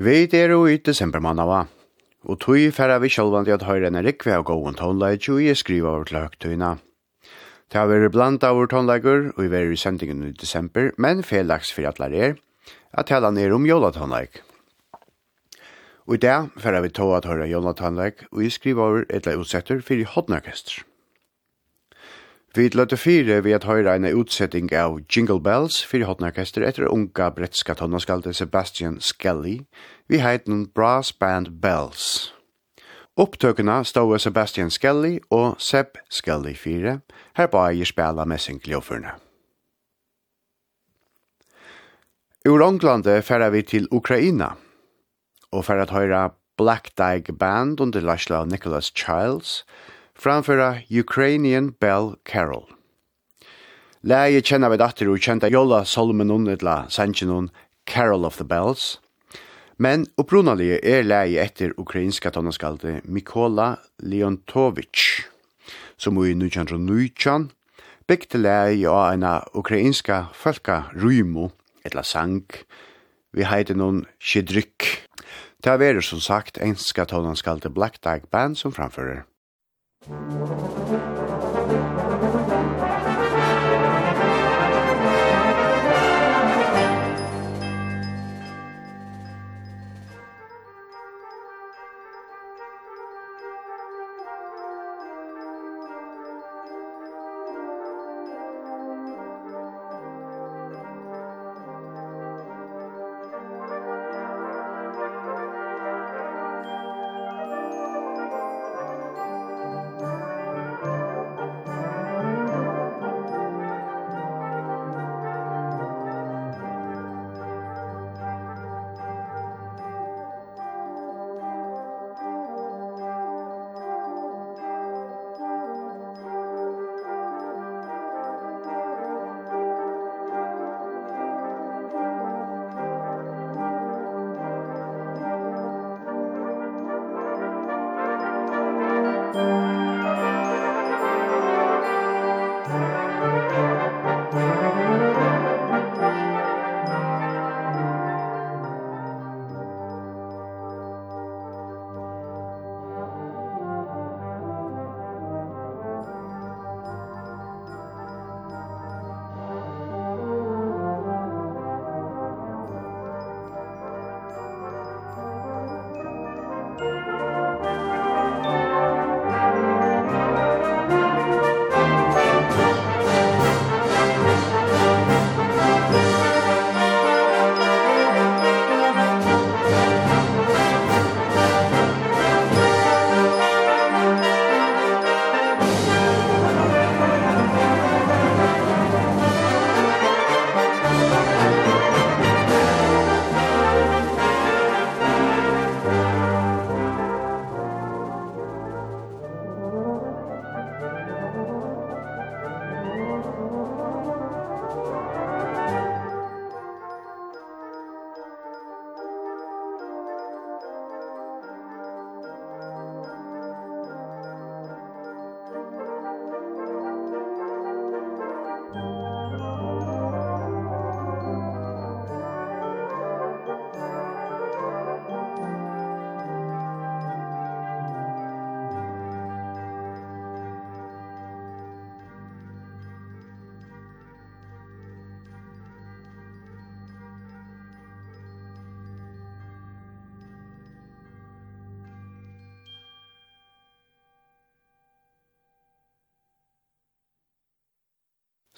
Vi er jo i desembermannava, og tog færre vi sjálvan i at høyre en rikve og gåen tonleik jo i skriva over til høgtøyna. Det har vært blant av tonleikur og vi er i sendingen i desember, men felaks fyrir at er at tala ned om jólatonleik. Og i dag færre vi tog at høyre jólatonleik og jeg skriva over etla utsetter fyrir hodnorkester. Vi løtte fire ved at høyre en utsetting av Jingle Bells for hotnarkester etter unga brettska tonnaskalte Sebastian Skelly vi heiten Brass Band Bells. Opptøkene stod Sebastian Skelly og Seb Skelly fire her på eier spela messingkljóferne. Ur Ånglande færa vi til Ukraina og færa at høyre Black Dyke Band under Lashla Nicholas Childs – framføra Ukrainian Bell Carol. Lægi kjenna vi datter og kjenta jolla solmen unnetla sanchen Carol of the Bells. Men upprunalige er lægi etter ukrainska tonaskalde Mikola Leontovich, som i 1919 bygde lægi av ena ukrainska folka rymo, etla sang, vi heiter noen Shidryk. Det er som sagt enska tonaskalde Black Dag Band som framfører. Thank you.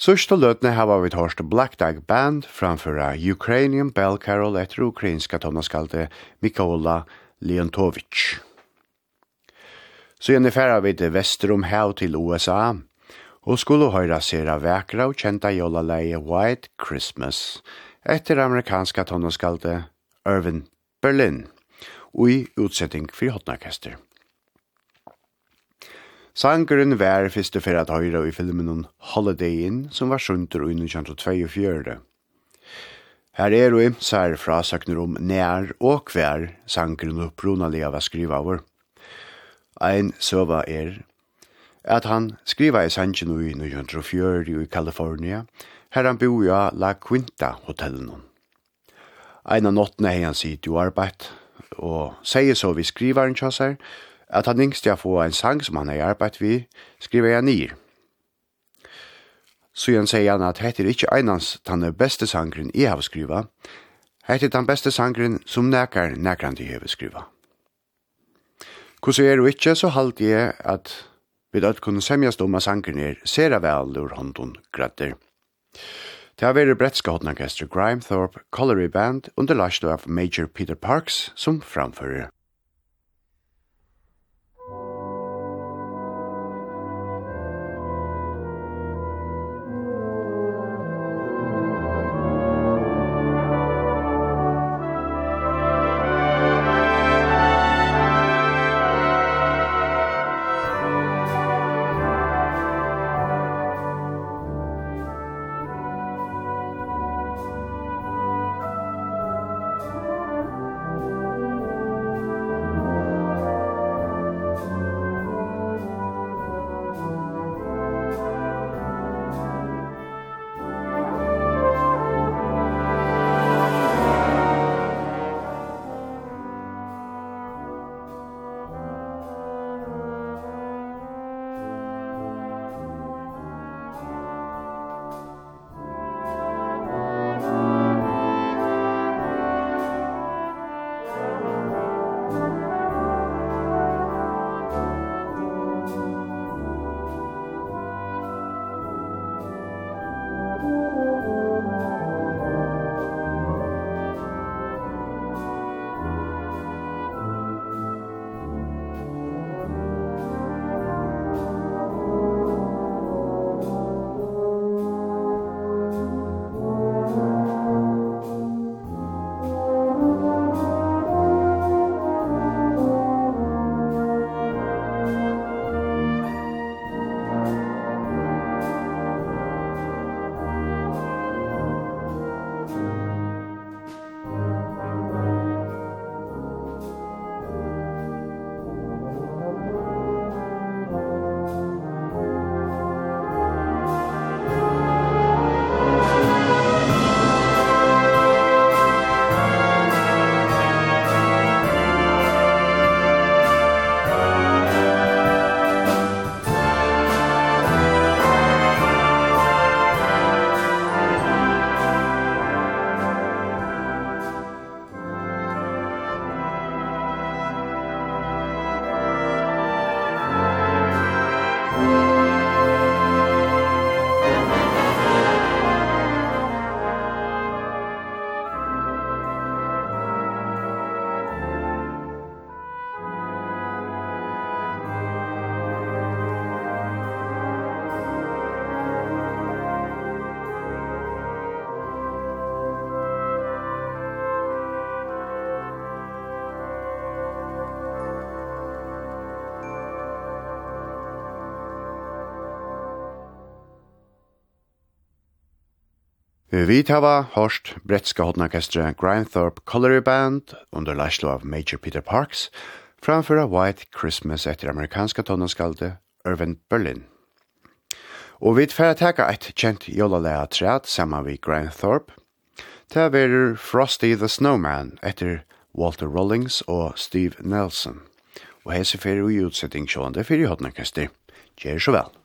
Sørste løtene hava vi hørt Black Dog Band framføra Ukrainian Bell Carol etter ukrainska tonaskalde Mikola Leontovich. Så gjerne færa vi til Vesterum hev til USA, og skulle høyra sera vekra og kjenta jolaleie White Christmas etter amerikanska tonaskalde Irvin Berlin og i utsetting for hotnarkester. Sangeren var fyrste fyrir at høyra i filmen om Holiday Inn, som var sunter og 1942. Her er og imsar fra sakner om nær og hver sangeren opprunalig av å skriva over. Ein søva er at han skriva i sangen i 1940 i Kalifornia, her han bor i La Quinta hotellen. Ein av nottene hei han sitt jo arbeid, og sier så vi skrivaren kjassar, at han yngst jeg få en sang som han har arbeidt vi, skriver jeg nyr. Så igjen sier han at dette er ikke einans den beste sangren jeg har skriva, dette er den beste sangren som nekar nekran de har skrivet. Hvordan er det ikke, så halte jeg at vi da kunne semjast om at sangren er sera vel ur hånden grætter. Det har vært brettska hodnorkester Grimethorpe Colliery Band under lasht av Major Peter Parks som framfører. Vi tava hørst brettska hodnakestra Grindthorpe Colliery Band under leislo av Major Peter Parks framföra White Christmas etter amerikanska tonaskalde Irvin Berlin. Og vi tfæra teka eit kjent jolalea træt saman vi Grindthorpe. Ta verur Frosty the Snowman etter Walter Rollings og Steve Nelson. Og hese fyrir ui utsetting sjående fyrir hodnakestra. Gjer så vel.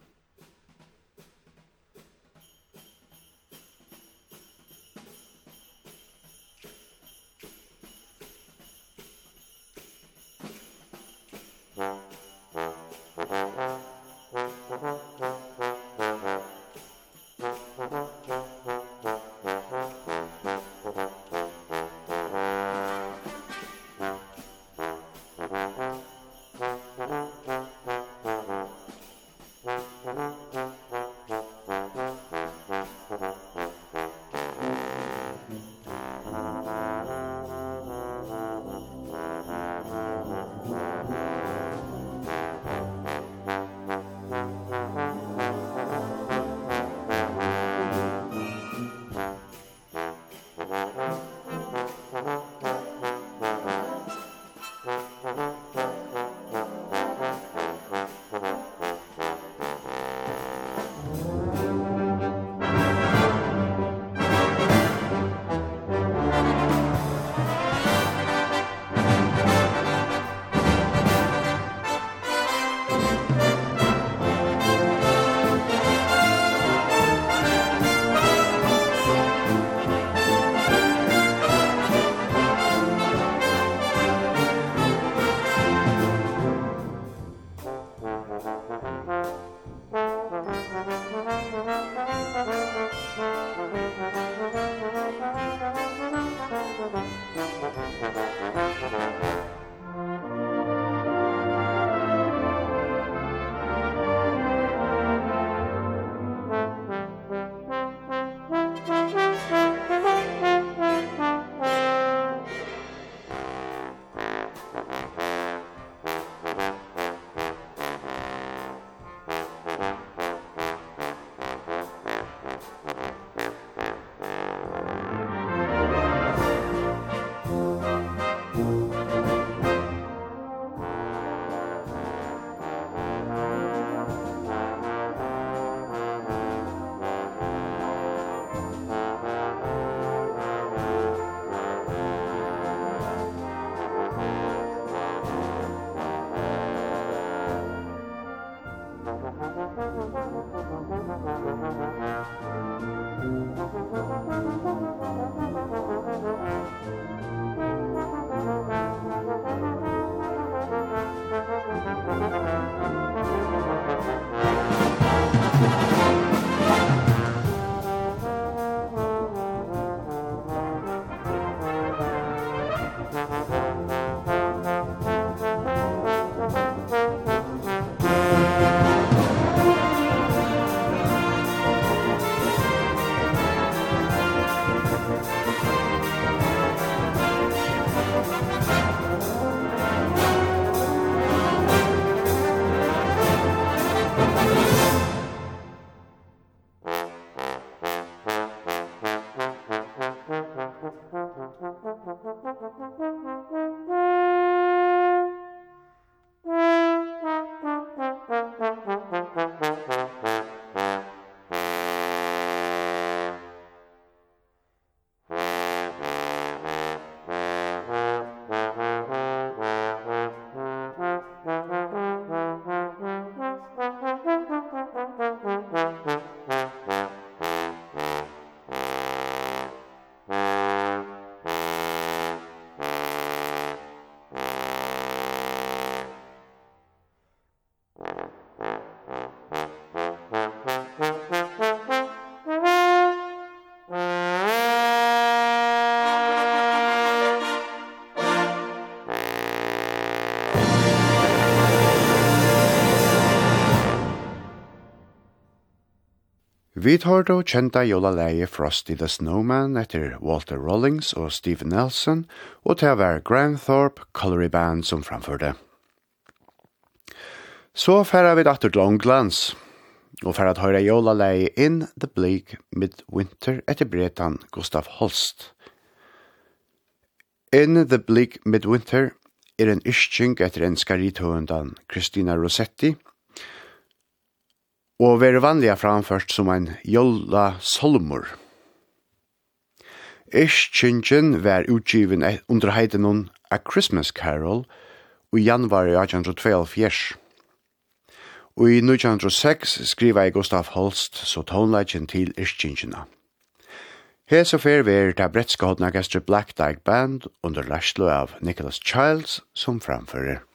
Vi tar då kjenta jolalæge Frosty the Snowman etter Walter Rawlings og Steve Nelson, og til å være Grand Thorpe Colory Band som framførte. Så færa vi datter til Ånglands, og færa at høyre jola leie In the Bleak Midwinter etter bretan Gustav Holst. In the Bleak Midwinter er en ischink etter en skaritøvendan Christina Rossetti, og være vanliga framført som ein jolla solmur. Ischingen var utgiven under heitenon A Christmas Carol i januari 1872. Og i 1906 skriva jeg Gustav Holst så tonleitjen til Ischingina. Hes og fer ver ta bretska hodna Black Dyke Band under laslo av Nicholas Childs som framfører.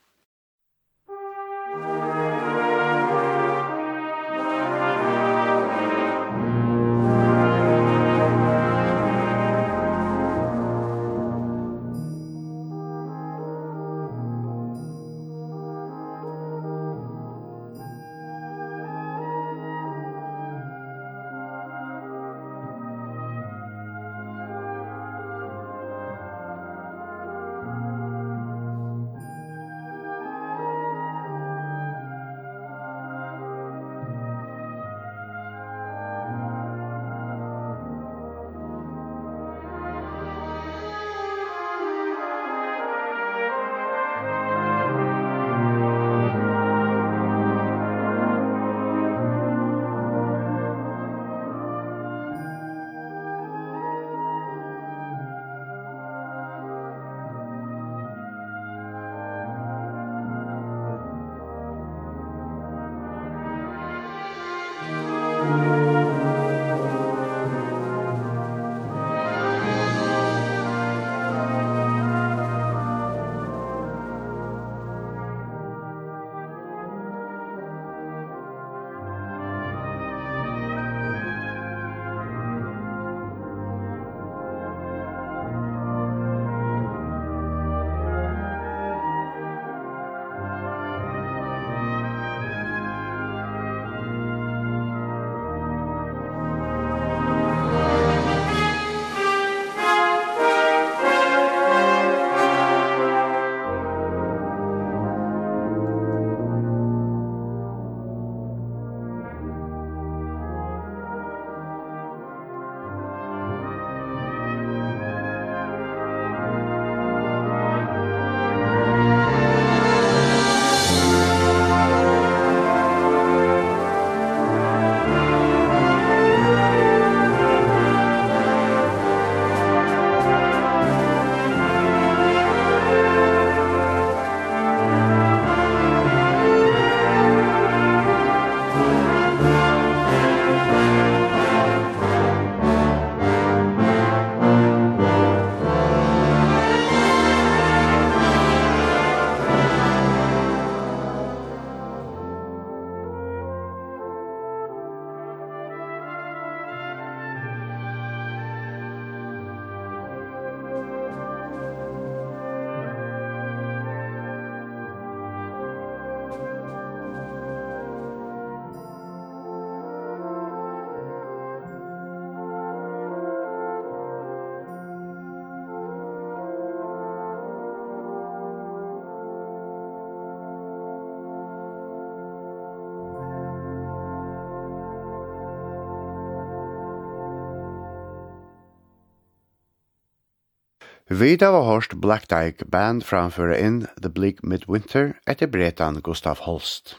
Vida var hørst Black Dyke Band framføre In The Bleak Midwinter etter bretan Gustav Holst.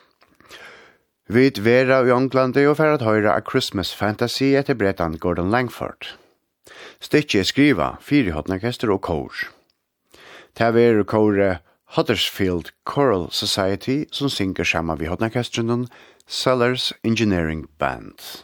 Vi vera i Ånglandi og fer at høyra A Christmas Fantasy etter bretan Gordon Langford. Stikki skriva, fire hotnarkester og kor. Ta veru kore Huddersfield Choral Society som synger saman vi hotnarkestren Sellers Engineering Band.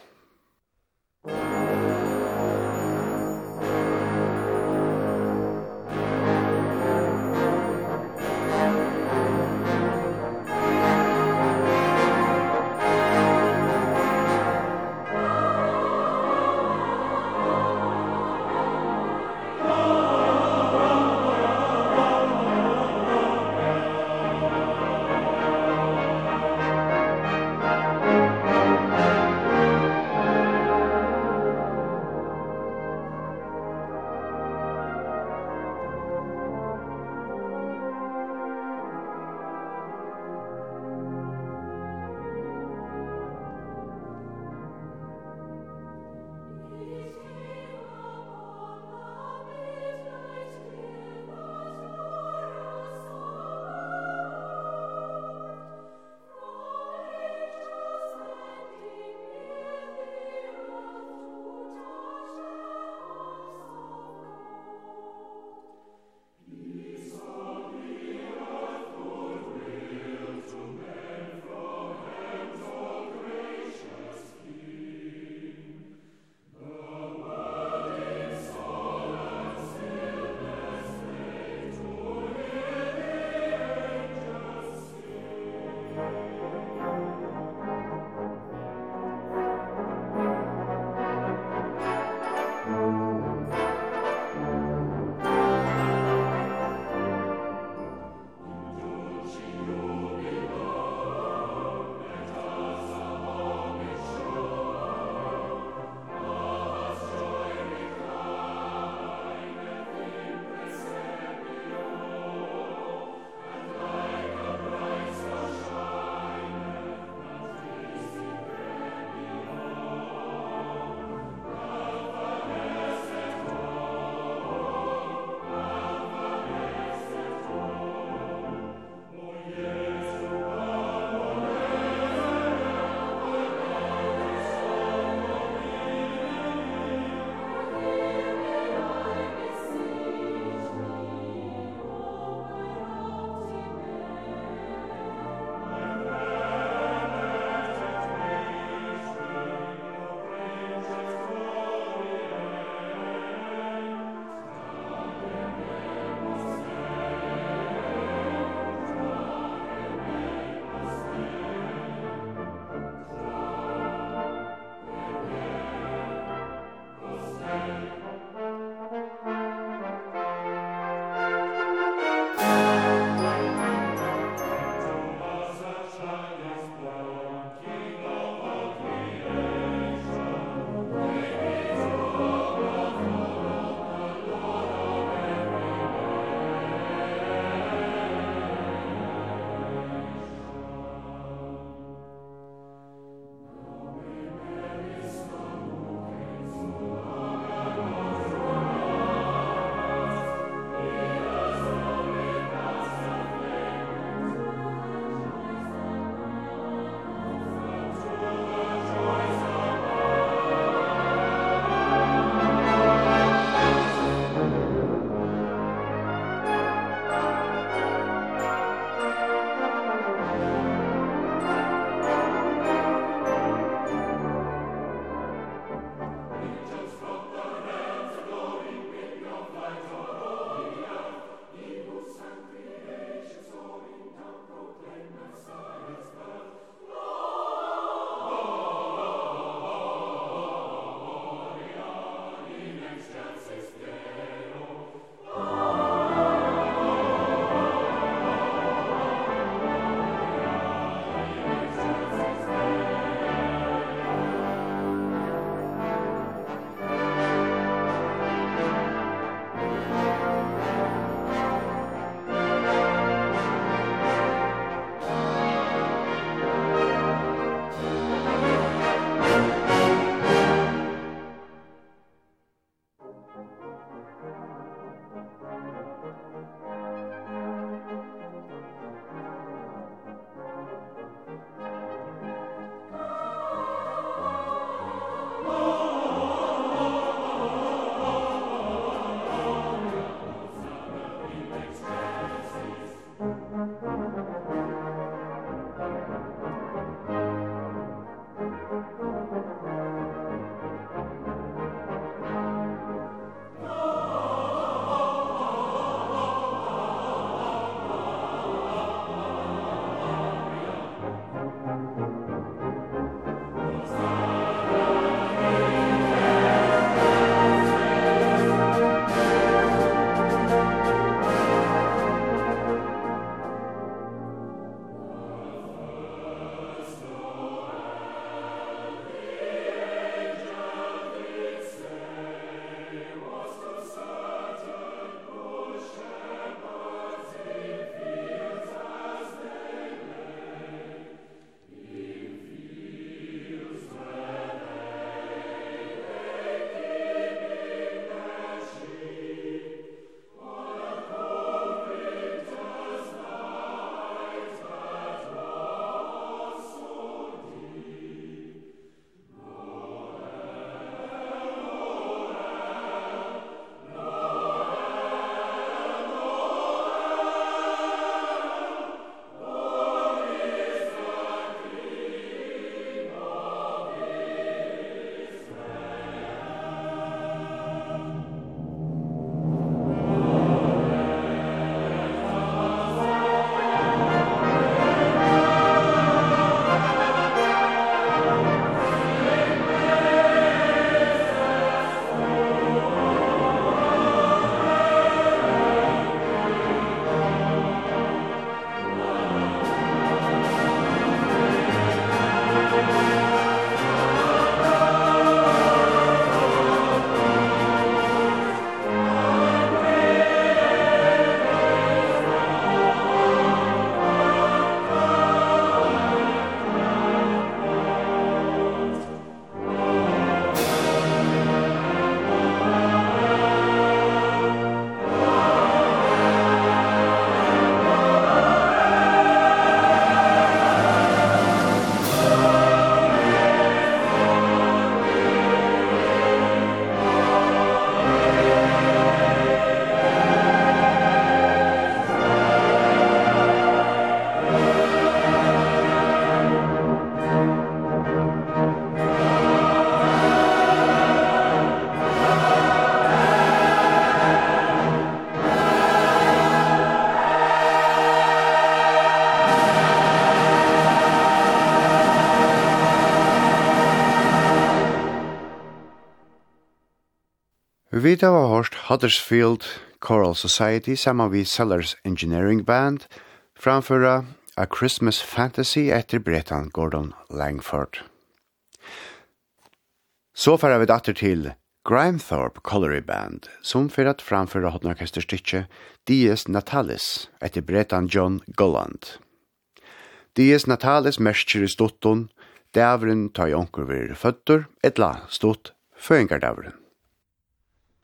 Vi da av hørt Huddersfield Choral Society sammen vi Sellers Engineering Band framføra A Christmas Fantasy etter bretan Gordon Langford. Så færa vi datter til Grimthorpe Colliery Band, som fyrir at framføra hotnorkesterstykje Dies Natalis etter bretan John Golland. Dies Natalis merskir i stottun, dævren tar i onkur vir føttur, etla stott føyngardavuren.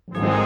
Musik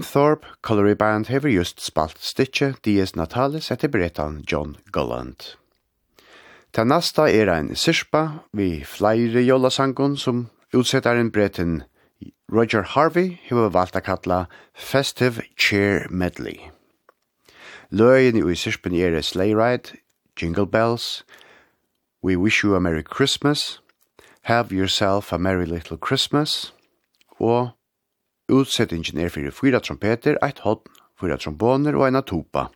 Thorpe Colliery Band hever just spalt stitje Dies Natalis etter berettan John Gulland. Ta nasta er ein sirspa vi flere jollasangon som utsettaren bretten Roger Harvey hever valgt a kalla Festive Cheer Medley. Løyen i sirspen er Sleigh Ride, Jingle Bells, We Wish You a Merry Christmas, Have Yourself a Merry Little Christmas, og Utsettingen er fyrir fyra trompeter, eit hodn, fyra tromboner og eina tupa.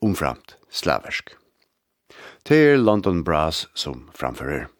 Umframt slaversk. Det er London Brass som framfører.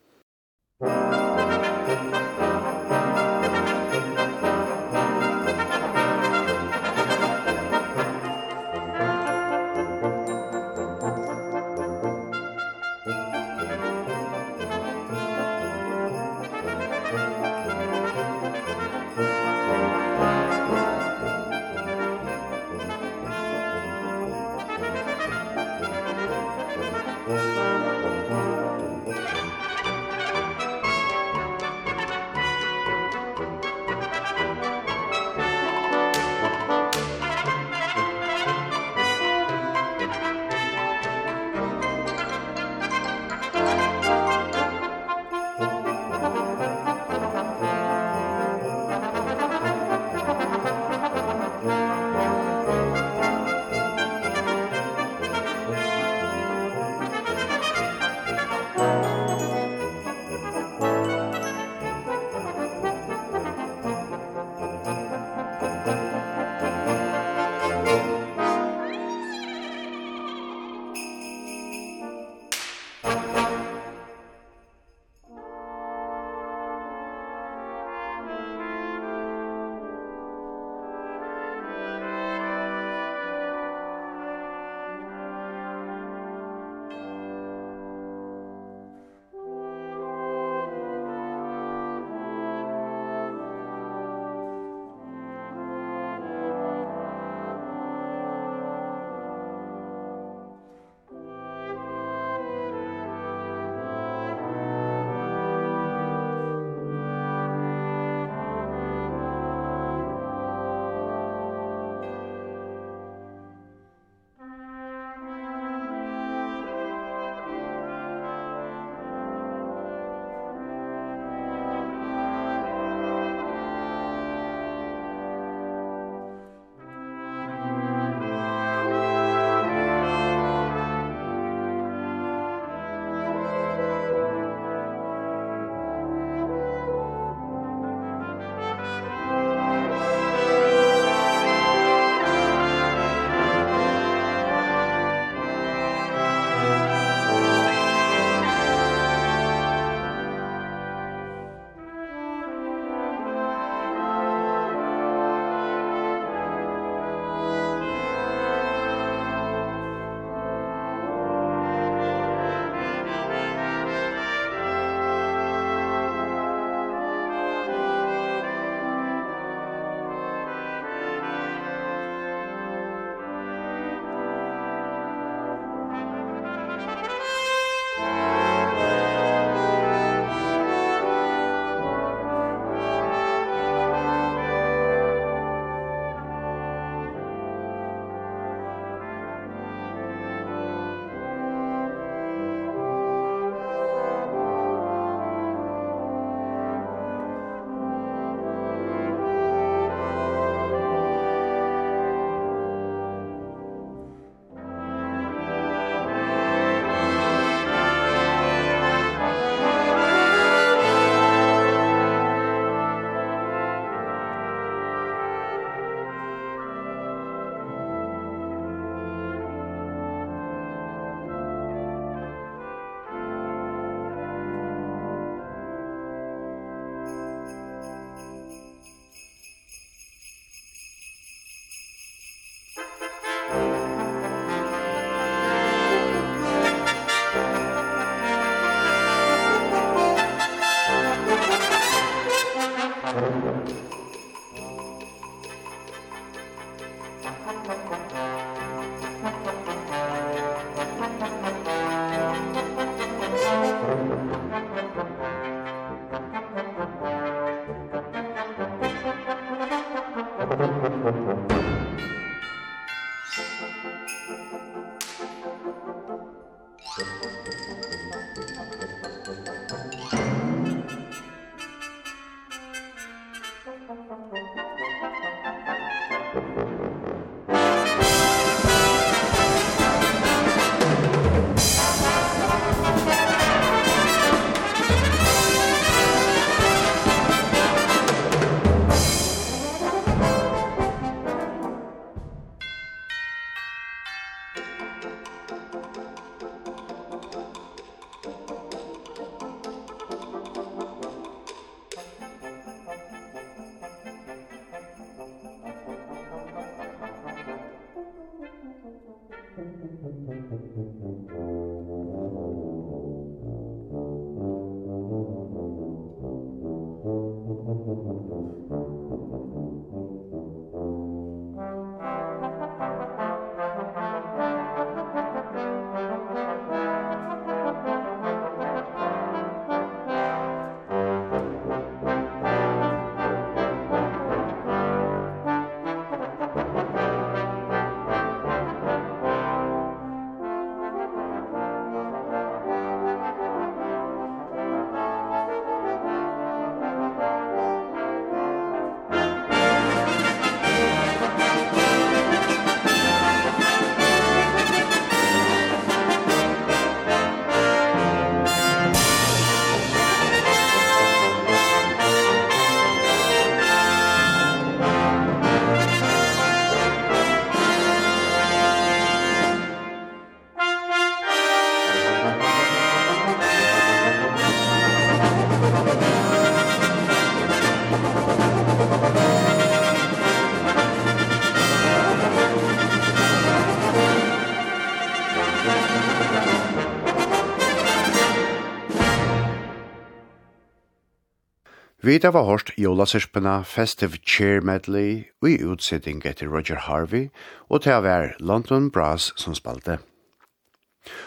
Vi da var hørt jolasirpena Festive Cheer Medley og i utsetting etter Roger Harvey, og til å være London Brass som spalte.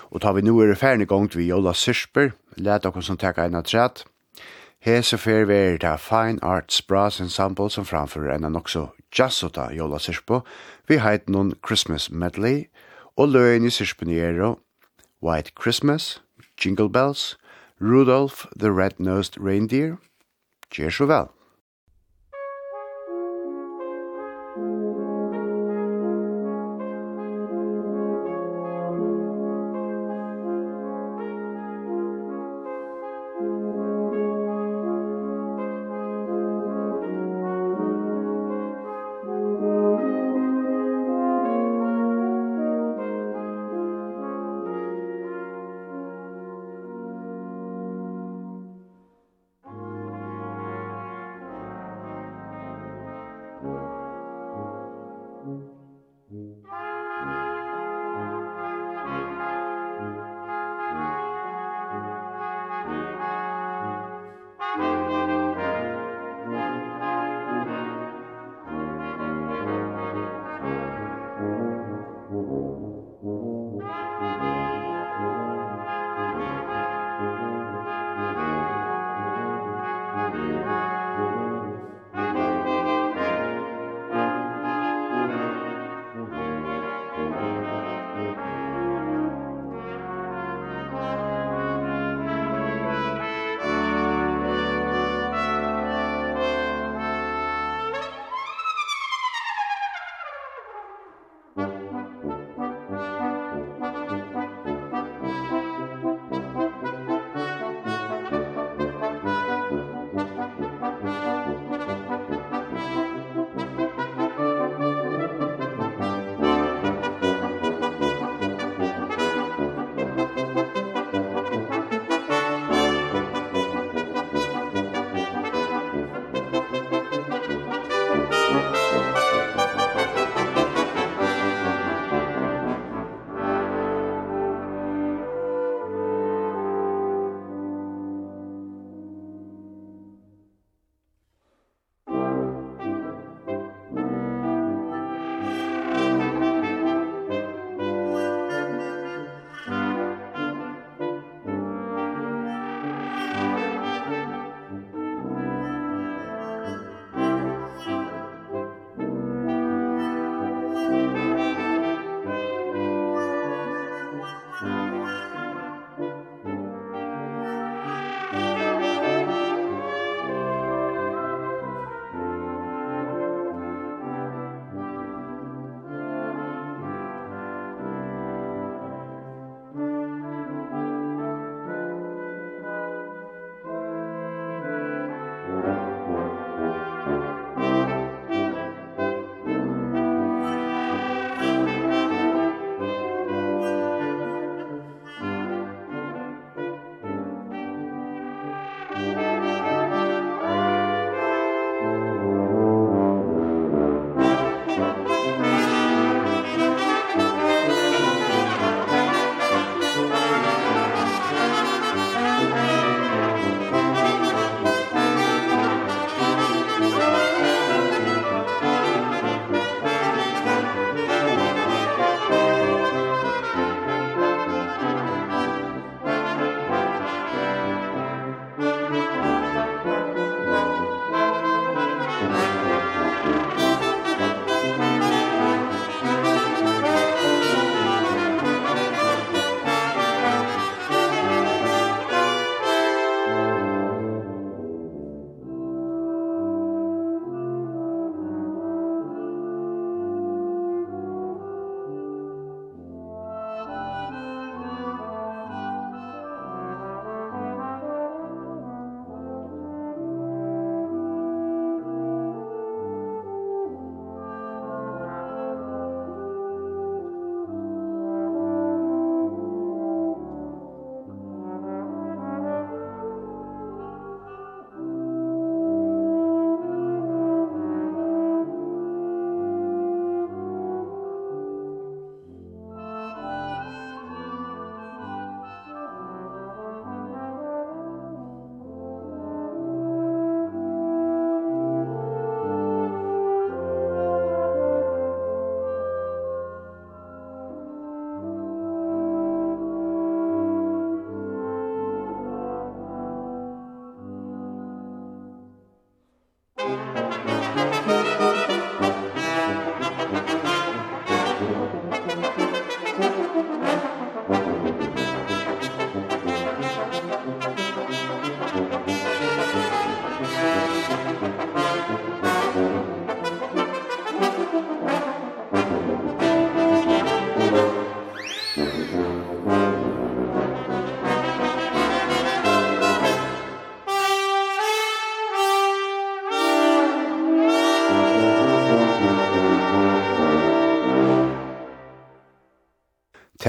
Og tar vi nå er ferdig gongt vi jolasirper, let dere som tekka en av træt. Hese fer vi er det Fine Arts Brass Ensemble som framfører en av nokså jazzota jolasirpo, vi heit noen Christmas Medley, og løyen i sirpenero White Christmas, Jingle Bells, Rudolph the Red-Nosed Reindeer, Gjør så vel. Thank you.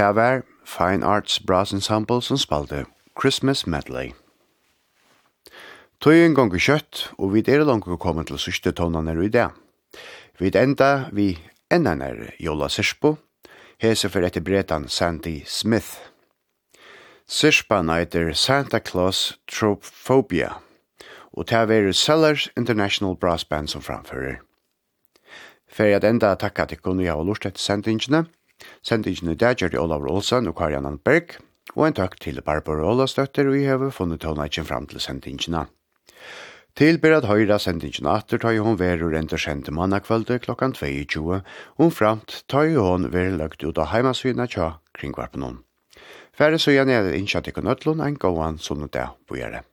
Det Fine Arts Brass Ensemble som spalte Christmas Medley. Tøyen gonger kjøtt, og vi er langt kommet til sørste tonene i det. Vi enda vi enda nær Jola Sirspo, hese for etter bretan Sandy Smith. Sirspa eiter Santa Claus Trophobia, og til å være Sellers International Brass Band som framfører. Fyrir jeg enda takka til kunne jeg ha lort etter sendingene, Sendingen i dag gjør det Olav Olsen og Karian Berg, og en takk til Barbara Olastøtter vi har funnet tånætjen fram til sendingene. Til ber at høyra sendingen atter tar hun verur og kjente mannakvalde klokkan 22, og framt tar hun verur løgt ut av heimasvina tja kringvarpenon. Færre så gjerne er innkjatt ikon øtlun en gåan sunnudag bojere.